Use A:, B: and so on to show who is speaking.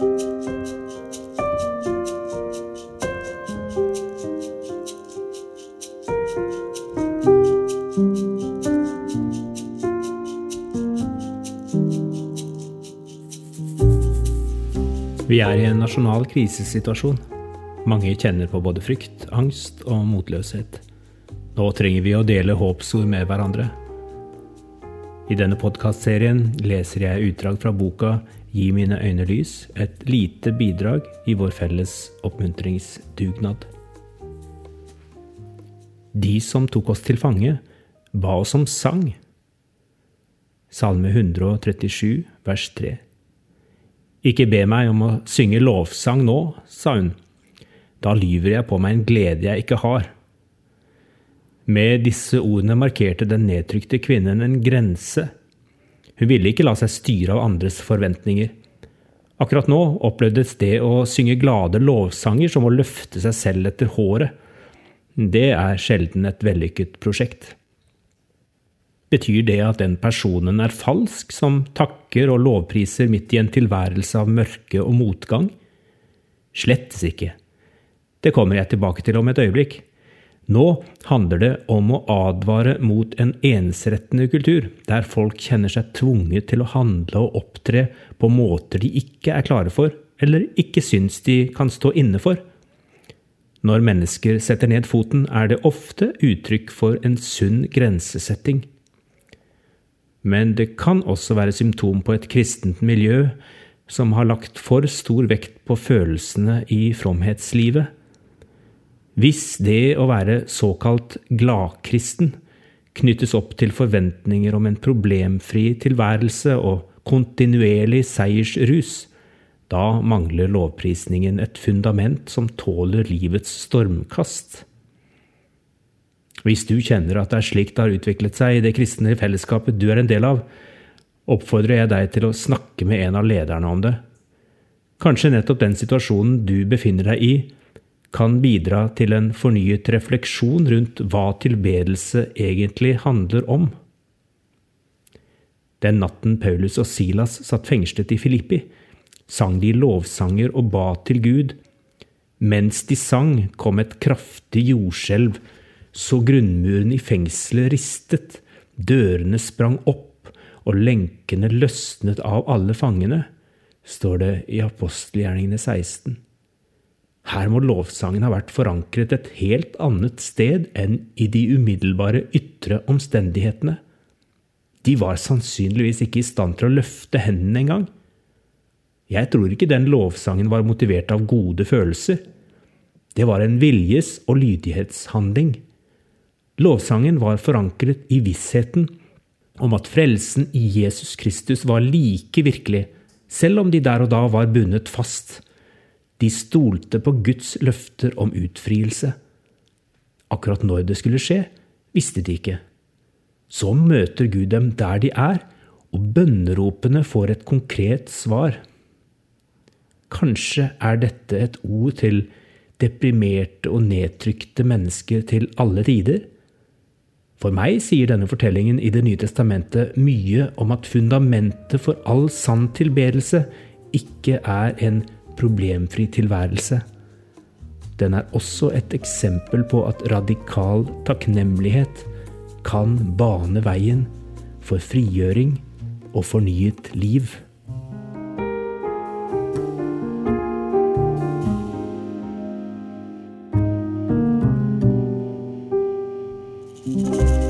A: Vi er i en nasjonal krisesituasjon. Mange kjenner på både frykt, angst og motløshet. Nå trenger vi å dele håpsord med hverandre. I denne podkastserien leser jeg utdrag fra boka Gi mine øyne lys, et lite bidrag i vår felles oppmuntringsdugnad. De som tok oss til fange, ba oss om sang. Salme 137, vers 3. Ikke be meg om å synge lovsang nå, sa hun. Da lyver jeg på meg en glede jeg ikke har. Med disse ordene markerte den nedtrykte kvinnen en grense. Hun ville ikke la seg styre av andres forventninger. Akkurat nå opplevdes det å synge glade lovsanger som å løfte seg selv etter håret. Det er sjelden et vellykket prosjekt. Betyr det at den personen er falsk, som takker og lovpriser midt i en tilværelse av mørke og motgang? Slettes ikke. Det kommer jeg tilbake til om et øyeblikk. Nå handler det om å advare mot en ensrettende kultur, der folk kjenner seg tvunget til å handle og opptre på måter de ikke er klare for, eller ikke syns de kan stå inne for. Når mennesker setter ned foten, er det ofte uttrykk for en sunn grensesetting. Men det kan også være symptom på et kristent miljø som har lagt for stor vekt på følelsene i fromhetslivet. Hvis det å være såkalt gladkristen knyttes opp til forventninger om en problemfri tilværelse og kontinuerlig seiersrus, da mangler lovprisningen et fundament som tåler livets stormkast. Hvis du kjenner at det er slik det har utviklet seg i det kristne fellesskapet du er en del av, oppfordrer jeg deg til å snakke med en av lederne om det. Kanskje nettopp den situasjonen du befinner deg i, kan bidra til en fornyet refleksjon rundt hva tilbedelse egentlig handler om. Den natten Paulus og Silas satt fengslet i Filippi, sang de lovsanger og ba til Gud. Mens de sang, kom et kraftig jordskjelv så grunnmuren i fengselet ristet, dørene sprang opp, og lenkene løsnet av alle fangene, står det i apostelgjerningene 16. Her må lovsangen ha vært forankret et helt annet sted enn i de umiddelbare ytre omstendighetene. De var sannsynligvis ikke i stand til å løfte hendene engang. Jeg tror ikke den lovsangen var motivert av gode følelser. Det var en viljes- og lydighetshandling. Lovsangen var forankret i vissheten om at frelsen i Jesus Kristus var like virkelig, selv om de der og da var bundet fast. De stolte på Guds løfter om utfrielse. Akkurat når det skulle skje, visste de ikke. Så møter Gud dem der de er, og bønneropene får et konkret svar. Kanskje er dette et ord til deprimerte og nedtrykte mennesker til alle tider? For meg sier denne fortellingen i Det nye testamentet mye om at fundamentet for all sann tilbedelse ikke er en problemfri tilværelse. Den er også et eksempel på at radikal takknemlighet kan bane veien for frigjøring og fornyet liv.
B: thank